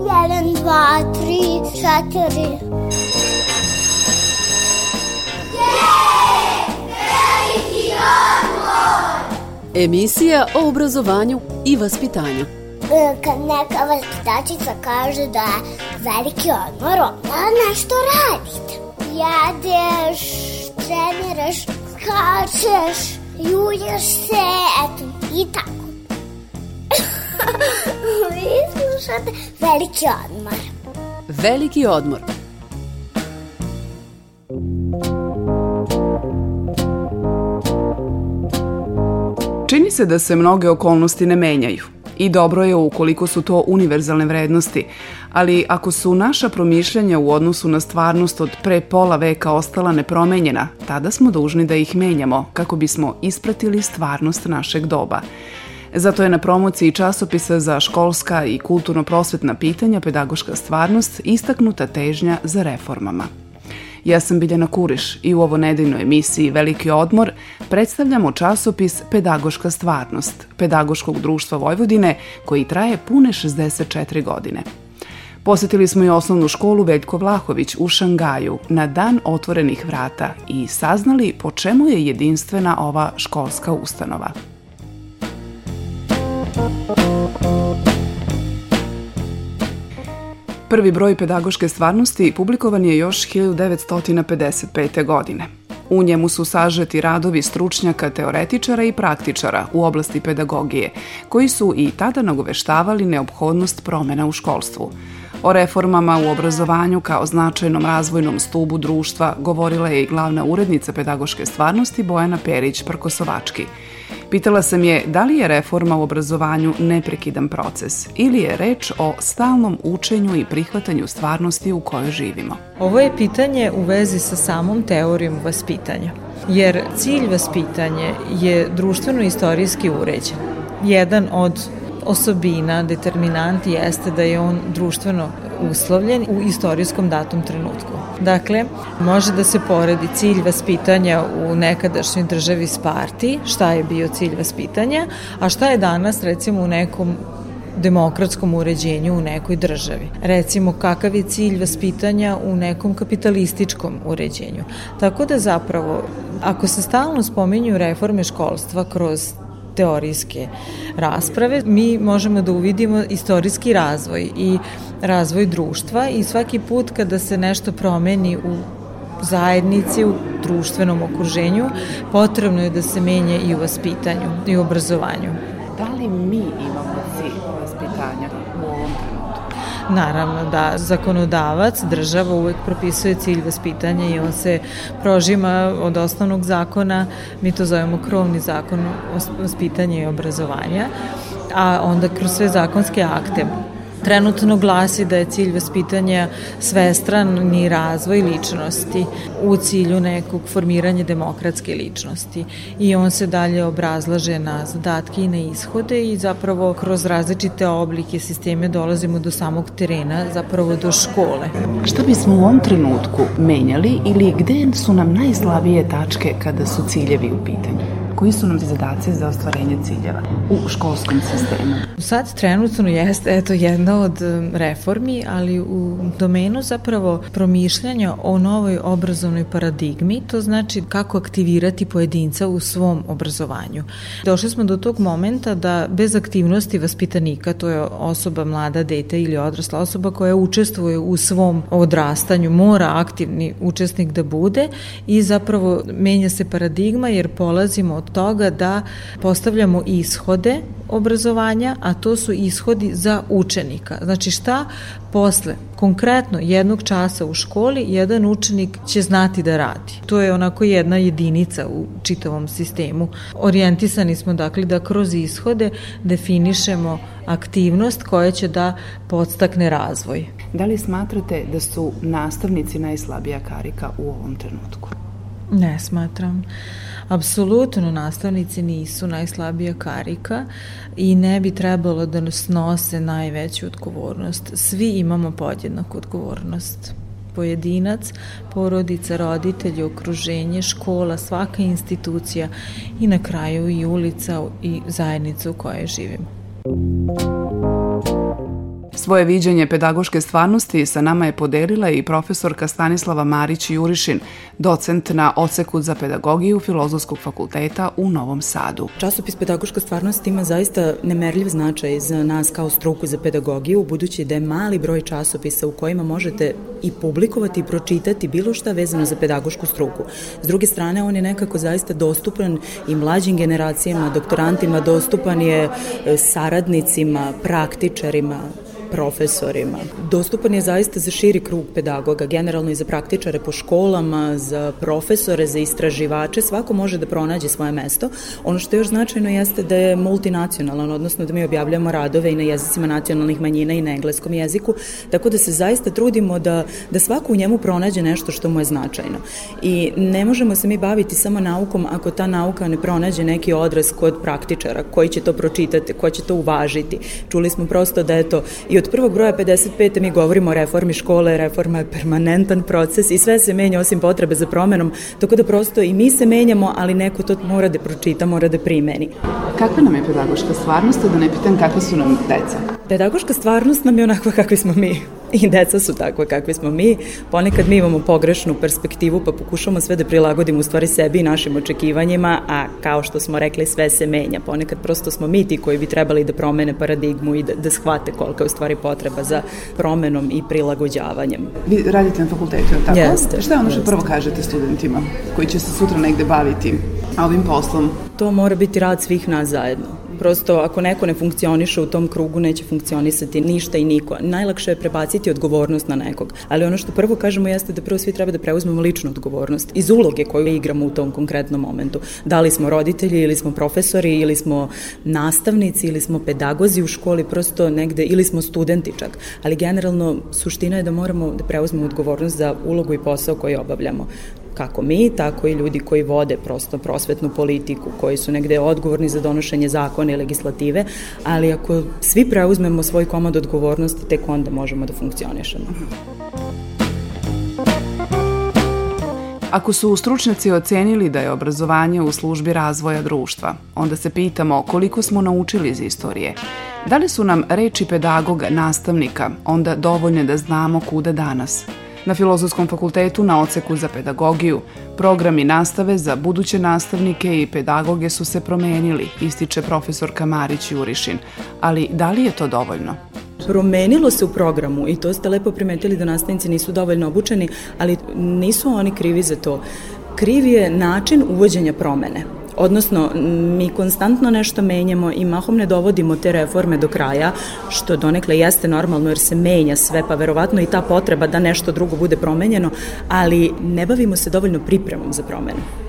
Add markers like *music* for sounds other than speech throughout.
Jedan, dva, tri, četiri. Emisija o obrazovanju i vaspitanju. E, Kad neka vaspitačica kaže da je veliki odmor, onda nešto radite. Jedeš, treniraš, skačeš, julješ se, eto, i tako. Vi slušate veliki odmor. Veliki odmor. Čini se da se mnoge okolnosti ne menjaju i dobro je ukoliko su to univerzalne vrednosti, ali ako su naša promišljanja u odnosu na stvarnost od pre pola veka ostala nepromenjena, tada smo dužni da ih menjamo kako bismo ispratili stvarnost našeg doba. Zato je na promociji časopisa za školska i kulturno-prosvetna pitanja Pedagoška stvarnost istaknuta težnja za reformama. Ja sam Biljana Kuriš i u ovo nedeljnoj emisiji Veliki odmor predstavljamo časopis Pedagoška stvarnost Pedagoškog društva Vojvodine koji traje pune 64 godine. Posetili smo i osnovnu školu Veljko Vlahović u Šangaju na dan otvorenih vrata i saznali po čemu je jedinstvena ova školska ustanova. Prvi broj pedagoške stvarnosti publikovan je još 1955. godine. U njemu su sažeti radovi stručnjaka, teoretičara i praktičara u oblasti pedagogije, koji su i tada nagoveštavali neophodnost promena u školstvu. O reformama u obrazovanju kao značajnom razvojnom stubu društva govorila je i glavna urednica pedagoške stvarnosti Bojana Perić-Prkosovački. Pitala sam je da li je reforma u obrazovanju neprekidan proces ili je reč o stalnom učenju i prihvatanju stvarnosti u kojoj živimo. Ovo je pitanje u vezi sa samom teorijom vaspitanja, jer cilj vaspitanja je društveno-istorijski uređen. Jedan od osobina, determinant jeste da je on društveno uslovljen u istorijskom datom trenutku. Dakle, može da se poredi cilj vaspitanja u nekadašnjoj državi Sparti, šta je bio cilj vaspitanja, a šta je danas recimo u nekom demokratskom uređenju u nekoj državi. Recimo, kakav je cilj vaspitanja u nekom kapitalističkom uređenju. Tako da zapravo, ako se stalno spominju reforme školstva kroz teorijske rasprave, mi možemo da uvidimo istorijski razvoj i razvoj društva i svaki put kada se nešto promeni u zajednici, u društvenom okruženju, potrebno je da se menja i u vaspitanju i u obrazovanju. Da li mi imamo cilj vaspitanja u ovom trenutku? Naravno da zakonodavac, država uvek propisuje cilj vaspitanja i on se prožima od osnovnog zakona, mi to zovemo krovni zakon vaspitanja i obrazovanja, a onda kroz sve zakonske akte trenutno glasi da je cilj vaspitanja svestrani razvoj ličnosti u cilju nekog formiranja demokratske ličnosti i on se dalje obrazlaže na zadatke i na ishode i zapravo kroz različite oblike sisteme dolazimo do samog terena, zapravo do škole. Šta bismo u ovom trenutku menjali ili gde su nam najslabije tačke kada su ciljevi u pitanju? Koji su nam zadaci za ostvarenje ciljeva u školskom sistemu? Sad trenutno jeste eto jedna od reformi, ali u domenu zapravo promišljanja o novoj obrazovnoj paradigmi, to znači kako aktivirati pojedinca u svom obrazovanju. Došli smo do tog momenta da bez aktivnosti vaspitanika, to je osoba mlada, dete ili odrasla osoba koja učestvuje u svom odrastanju, mora aktivni učesnik da bude i zapravo menja se paradigma jer polazimo od toga da postavljamo ishode obrazovanja, a to su ishodi za učenika. Znači šta posle konkretno jednog časa u školi jedan učenik će znati da radi. To je onako jedna jedinica u čitavom sistemu. Orijentisani smo dakle da kroz ishode definišemo aktivnost koja će da podstakne razvoj. Da li smatrate da su nastavnici najslabija karika u ovom trenutku? Ne smatram. Apsolutno nastavnici nisu najslabija karika i ne bi trebalo da nas nose najveću odgovornost. Svi imamo podjednaku odgovornost pojedinac, porodica, roditelji, okruženje, škola, svaka institucija i na kraju i ulica i zajednica u kojoj živimo. Svoje viđenje pedagoške stvarnosti sa nama je podelila i profesorka Stanislava Marić-Jurišin, docent na Oceku za pedagogiju Filozofskog fakulteta u Novom Sadu. Časopis Pedagoška stvarnost ima zaista nemerljiv značaj za nas kao struku za pedagogiju, budući da je mali broj časopisa u kojima možete i publikovati i pročitati bilo šta vezano za pedagošku struku. S druge strane, on je nekako zaista dostupan i mlađim generacijama, doktorantima, dostupan je e, saradnicima, praktičarima, profesorima. Dostupan je zaista za širi krug pedagoga, generalno i za praktičare po školama, za profesore, za istraživače, svako može da pronađe svoje mesto. Ono što je još značajno jeste da je multinacionalan, odnosno da mi objavljamo radove i na jezicima nacionalnih manjina i na engleskom jeziku, tako da se zaista trudimo da, da svako u njemu pronađe nešto što mu je značajno. I ne možemo se mi baviti samo naukom ako ta nauka ne pronađe neki odraz kod praktičara, koji će to pročitati, ko će to uvažiti. Čuli smo prosto da je to i od prvog broja 55. mi govorimo o reformi škole, reforma je permanentan proces i sve se menja osim potrebe za promenom, tako da prosto i mi se menjamo, ali neko to mora da pročita, mora da primeni. Kakva nam je pedagoška stvarnost, da ne pitam kakve su nam deca? Pedagoška stvarnost nam je onakva kakvi smo mi. *laughs* i deca su takva kakvi smo mi. Ponekad mi imamo pogrešnu perspektivu pa pokušamo sve da prilagodimo u stvari sebi i našim očekivanjima, a kao što smo rekli sve se menja. Ponekad prosto smo mi ti koji bi trebali da promene paradigmu i da, da shvate kolika je u stvari potreba za promenom i prilagođavanjem. Vi radite na fakultetu, tako? Jeste. Šta je ono što jeste. prvo kažete studentima koji će se sutra negde baviti ovim poslom? To mora biti rad svih nas zajedno prosto ako neko ne funkcioniše u tom krugu neće funkcionisati ništa i niko. Najlakše je prebaciti odgovornost na nekog. Ali ono što prvo kažemo jeste da prvo svi treba da preuzmemo ličnu odgovornost iz uloge koju igramo u tom konkretnom momentu. Da li smo roditelji ili smo profesori ili smo nastavnici ili smo pedagozi u školi prosto negde ili smo studenti čak. Ali generalno suština je da moramo da preuzmemo odgovornost za ulogu i posao koji obavljamo kako mi, tako i ljudi koji vode prosto prosvetnu politiku, koji su negde odgovorni za donošenje zakona i legislative, ali ako svi preuzmemo svoj komad odgovornosti, tek onda možemo da funkcionišemo. Ako su stručnjaci ocenili da je obrazovanje u službi razvoja društva, onda se pitamo koliko smo naučili iz istorije. Da li su nam reči pedagoga, nastavnika, onda dovoljne da znamo kuda danas? Na Filozofskom fakultetu na oceku za pedagogiju programi nastave za buduće nastavnike i pedagoge su se promenili, ističe profesorka Marić Jurišin. Ali da li je to dovoljno? Promenilo se u programu i to ste lepo primetili da nastavnici nisu dovoljno obučeni, ali nisu oni krivi za to. Kriv je način uvođenja promene. Odnosno, mi konstantno nešto menjamo i mahom ne dovodimo te reforme do kraja, što donekle jeste normalno jer se menja sve, pa verovatno i ta potreba da nešto drugo bude promenjeno, ali ne bavimo se dovoljno pripremom za promenu.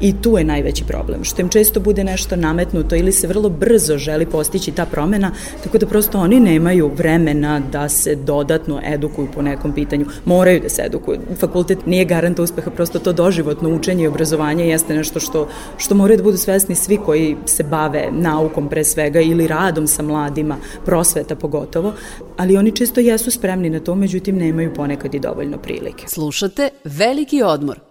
I tu je najveći problem, što im često bude nešto nametnuto ili se vrlo brzo želi postići ta promena, tako da prosto oni nemaju vremena da se dodatno edukuju po nekom pitanju. Moraju da se edukuju. Fakultet nije garant uspeha, prosto to doživotno učenje i obrazovanje jeste nešto što, što moraju da budu svesni svi koji se bave naukom pre svega ili radom sa mladima, prosveta pogotovo, ali oni često jesu spremni na to, međutim nemaju ponekad i dovoljno prilike. Slušate Veliki odmor.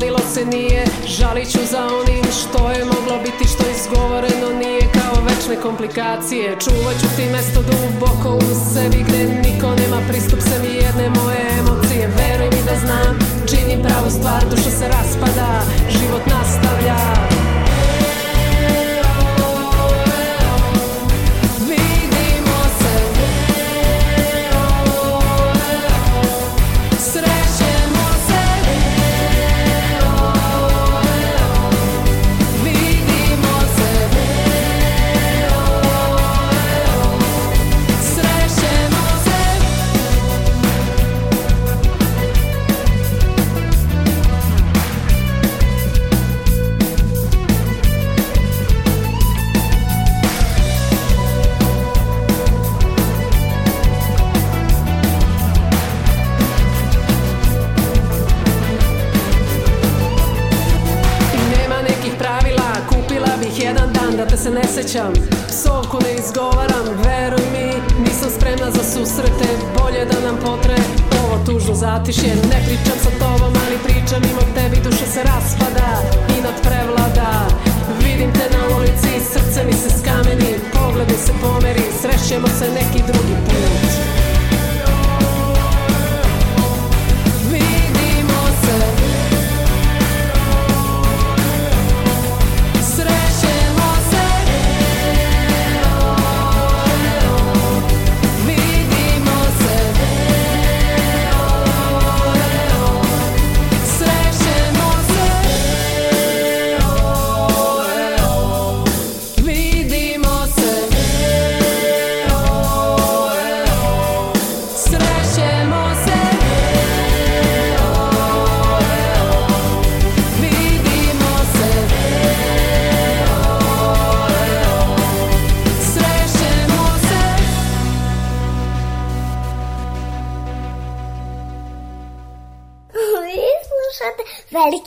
Dogodilo se nije Žalit ću za onim što je moglo biti Što izgovoreno nije kao večne komplikacije. Čuvat ću ti mesto duboko u sebi Gde niko nema pristup sem jedne moje emocije. Veruj mi da znam, činim pravu stvar Duša se raspada, život nastavlja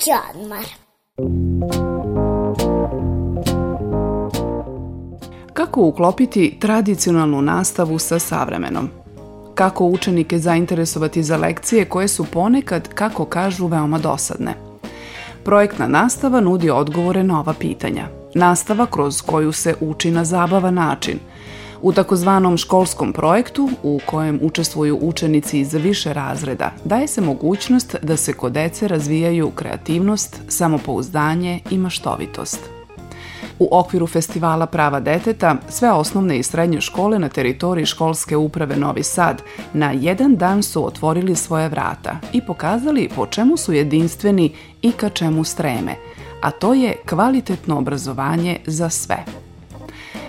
Veliki odmor. Kako uklopiti tradicionalnu nastavu sa savremenom? Kako učenike zainteresovati za lekcije koje su ponekad, kako kažu, veoma dosadne? Projektna nastava nudi odgovore na ova pitanja. Nastava kroz koju se uči na zabavan način. U takozvanom školskom projektu, u kojem učestvuju učenici iz više razreda, daje se mogućnost da se kod dece razvijaju kreativnost, samopouzdanje i maštovitost. U okviru festivala Prava deteta, sve osnovne i srednje škole na teritoriji školske uprave Novi Sad na jedan dan su otvorili svoje vrata i pokazali po čemu su jedinstveni i ka čemu streme, a to je kvalitetno obrazovanje za sve.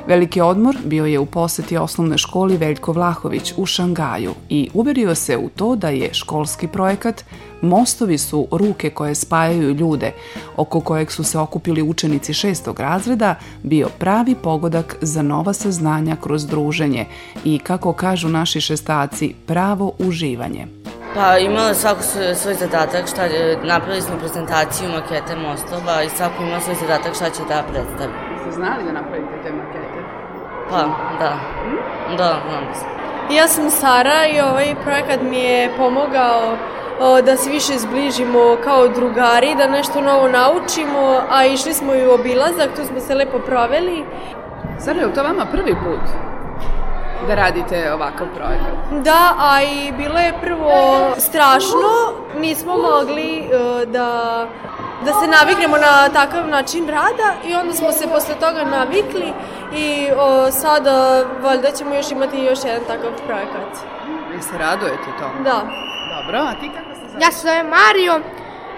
Veliki odmor bio je u poseti osnovne školi Veljko Vlahović u Šangaju i uverio se u to da je školski projekat Mostovi su ruke koje spajaju ljude, oko kojeg su se okupili učenici šestog razreda, bio pravi pogodak za nova saznanja kroz druženje i, kako kažu naši šestaci, pravo uživanje. Pa imala je svako svoj, zadatak, šta, je- napravili smo prezentaciju makete mostova i svako ima svoj zadatak šta će da predstavi. Ste znali da napravite te makete? Pa, da. Da, znam se. Ja sam Sara i ovaj projekat mi je pomogao o, da se više zbližimo kao drugari, da nešto novo naučimo, a išli smo i u obilazak, tu smo se lepo proveli. Sara, je li to vama prvi put da radite ovakav projekat? Da, a i bilo je prvo strašno, nismo mogli e, da, da se naviknemo na takav način rada i onda smo se posle toga navikli i o, sada valjda ćemo još imati još jedan takav projekat. Vi se radujete tome? Da. Dobro, a ti kako se zove? Ja se zovem Mario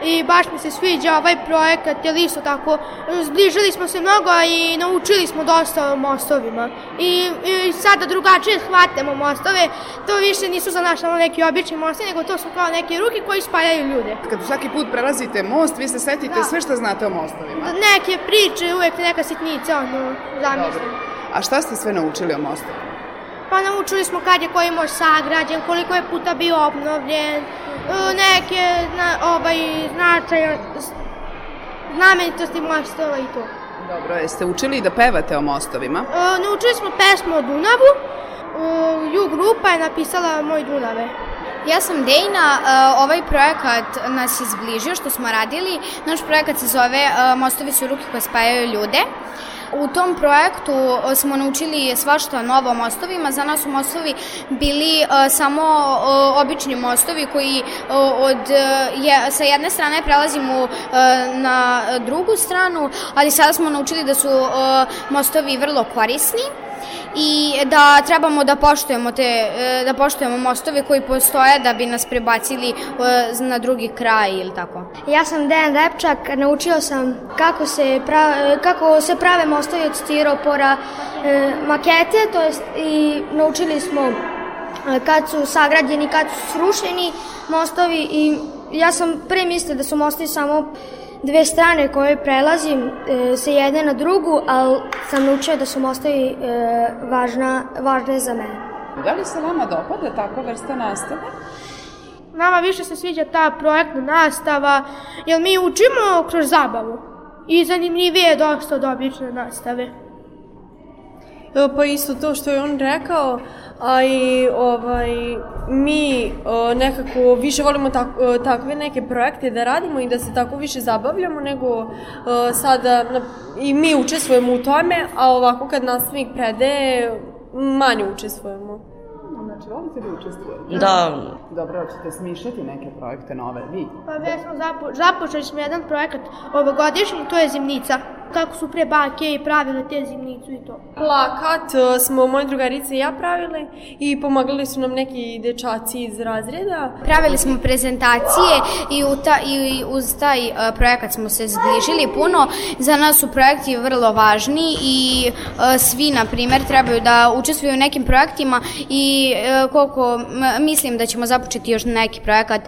i baš mi se sviđa ovaj projekat, jer isto tako zbližili smo se mnogo i naučili smo dosta o mostovima. I, i sada drugačije shvatamo mostove, to više nisu za naš samo neki obični mostovi, nego to su kao neke ruke koji spajaju ljude. Kad svaki put prelazite most, vi se setite Da. sve što znate o mostovima. Neke priče, uvek neka sitnica, ono, zamislim. A šta ste sve naučili o mostu? Pa naučili smo kad je koji most sagrađen, koliko je puta bio obnovljen, neke na, ovaj, značaje, znamenitosti mostova i to. Dobro, jeste učili da pevate o mostovima? E, naučili smo pesmu o Dunavu, e, Ju grupa je napisala Moj Dunave. Ja sam Dejna, e, ovaj projekat nas je zbližio što smo radili. Naš projekat se zove e, Mostovi su ruke koje spajaju ljude. U tom projektu e, smo naučili svašta novo o mostovima. Za nas su mostovi bili samo obični mostovi koji od, je, sa jedne strane prelazimo na drugu stranu, ali sada smo naučili da su mostovi vrlo korisni i da trebamo da poštujemo te e, da poštujemo mostove koji postoje da bi nas prebacili e, na drugi kraj ili tako. Ja sam Dejan Repčak, naučio sam kako se, pra, kako se prave mostovi od stiropora, e, makete, to jest i naučili smo e, kad su sagrađeni, kad su srušeni mostovi i ja sam pre mislila da su mostovi samo dve strane koje prelazim e, sa jedne na drugu, ali sam naučio da su mostovi e, važna, važne za mene. Da li se vama dopada takva vrsta nastave? Nama više se sviđa ta projektna nastava, jer mi učimo kroz zabavu. i zanimljivije je dosta od obične nastave. Pa isto to što je on rekao, a i ovaj, mi o, nekako više volimo tak, o, takve neke projekte da radimo i da se tako više zabavljamo nego o, sada na, i mi učestvujemo u tome, a ovako kad nastavnik predaje manje učestvujemo. Znači, volite da učestvujete? Da. Dobro, hoćete smišljati neke projekte nove, vi? Pa već smo zapo započeli smo jedan projekat ovogodišnji, to je zimnica. Kako su pre bake i pravile te zimnicu i to. Plakat e, smo moje drugarice i ja pravile i pomagali su nam neki dečaci iz razreda. Pravili smo prezentacije i, u ta, i uz taj uh, projekat smo se zbližili puno. Za nas su projekti vrlo važni i uh, svi, na primer, trebaju da učestvuju u nekim projektima i koliko mislim da ćemo započeti još neki projekat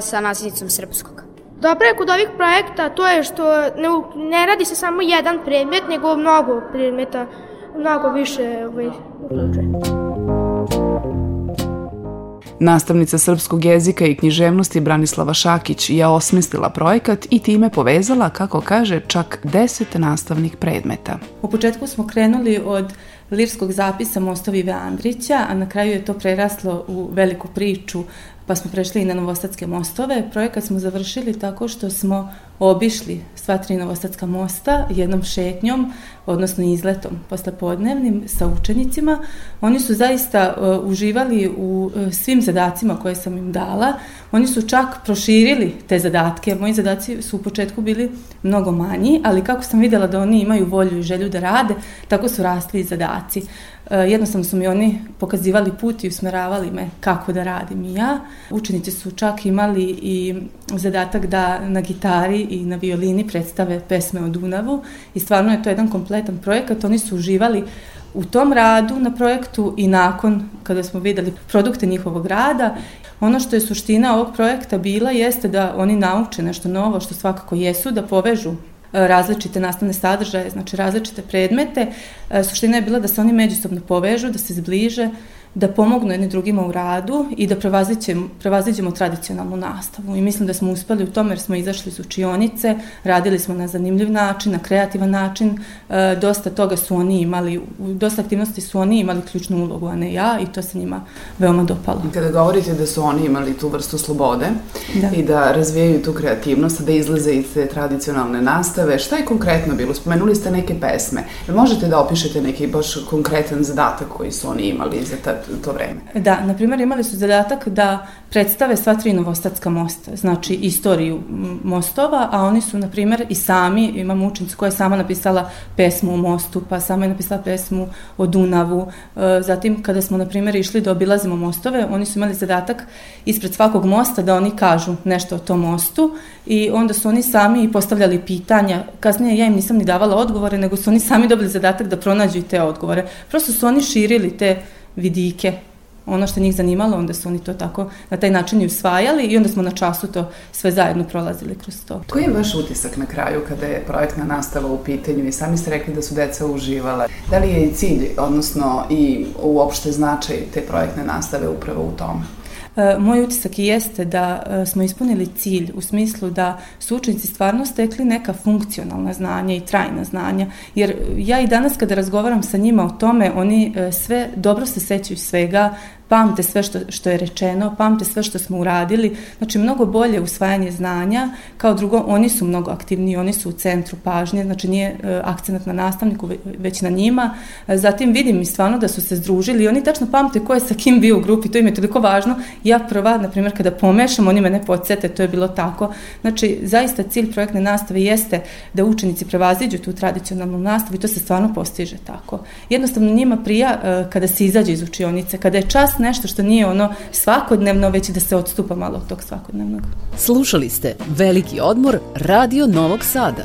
sa nasljednicom srpskog. Dobro je kod ovih projekta to je što ne, ne radi se samo jedan predmet, nego mnogo predmeta, mnogo više ovaj, uključuje. Nastavnica srpskog jezika i književnosti Branislava Šakić je osmislila projekat i time povezala, kako kaže, čak 10 nastavnih predmeta. U početku smo krenuli od lirskog zapisa Mostovi Ive Andrića, a na kraju je to preraslo u veliku priču pa smo prešli i na Novosadske mostove. Projekat smo završili tako što smo obišli sva tri Novosadska mosta jednom šetnjom, odnosno izletom poslepodnevnim sa učenicima. Oni su zaista uh, uživali u uh, svim zadacima koje sam im dala. Oni su čak proširili te zadatke. Moji zadaci su u početku bili mnogo manji, ali kako sam videla da oni imaju volju i želju da rade, tako su rasli i zadaci. E, jednostavno su mi oni pokazivali put i usmeravali me kako da radim i ja. Učenici su čak imali i zadatak da na gitari i na violini predstave pesme o Dunavu i stvarno je to jedan kompletan projekat. Oni su uživali u tom radu na projektu i nakon kada smo videli produkte njihovog rada. Ono što je suština ovog projekta bila jeste da oni nauče nešto novo, što svakako jesu, da povežu različite nastavne sadržaje, znači različite predmete. E, suština je bila da se oni međusobno povežu, da se zbliže, da pomognu jedni drugima u radu i da prevaziđemo, prevaziđemo tradicionalnu nastavu. I mislim da smo uspeli u tome jer smo izašli iz učionice, radili smo na zanimljiv način, na kreativan način. E, dosta toga su oni imali, dosta aktivnosti su oni imali ključnu ulogu, a ne ja i to se njima veoma dopalo. Kada govorite da su oni imali tu vrstu slobode da. i da razvijaju tu kreativnost, da izlaze iz te tradicionalne nastave, šta je konkretno bilo? Spomenuli ste neke pesme. Možete da opišete neki baš konkretan zadatak koji su oni imali za ta, to vreme. Da, na primjer imali su zadatak da predstave sva tri novostatska mosta, znači istoriju mostova, a oni su, na primjer, i sami, imam učenicu koja je sama napisala pesmu o mostu, pa sama je napisala pesmu o Dunavu. E, zatim, kada smo, na primjer, išli da obilazimo mostove, oni su imali zadatak ispred svakog mosta da oni kažu nešto o tom mostu i onda su oni sami postavljali pitanja. Kasnije ja im nisam ni davala odgovore, nego su oni sami dobili zadatak da pronađu i te odgovore. Prosto su oni širili te vidike ono što njih zanimalo, onda su oni to tako na taj način i usvajali i onda smo na času to sve zajedno prolazili kroz to. Koji je vaš utisak na kraju kada je projektna nastava u pitanju i sami ste rekli da su deca uživala? Da li je i cilj, odnosno i uopšte značaj te projektne nastave upravo u tome? E, moj utisak jeste da e, smo ispunili cilj u smislu da su učenici stvarno stekli neka funkcionalna znanja i trajna znanja, jer ja i danas kada razgovaram sa njima o tome, oni e, sve dobro se sećaju svega, pamte sve što, što je rečeno, pamte sve što smo uradili, znači mnogo bolje usvajanje znanja, kao drugo, oni su mnogo aktivniji, oni su u centru pažnje, znači nije e, akcenat na nastavniku, već na njima, e, zatim vidim i stvarno da su se združili i oni tačno pamte ko je sa kim bio u grupi, to im je toliko važno, ja prva, na primjer, kada pomešam, oni mene podsjete, to je bilo tako, znači zaista cilj projektne nastave jeste da učenici prevaziđu tu tradicionalnu nastavu i to se stvarno postiže tako. Jednostavno njima prija e, kada se izađe iz učionice, kada je nešto što nije ono svakodnevno, već da se odstupa malo od tog svakodnevnog. Slušali ste Veliki odmor Radio Novog Sada.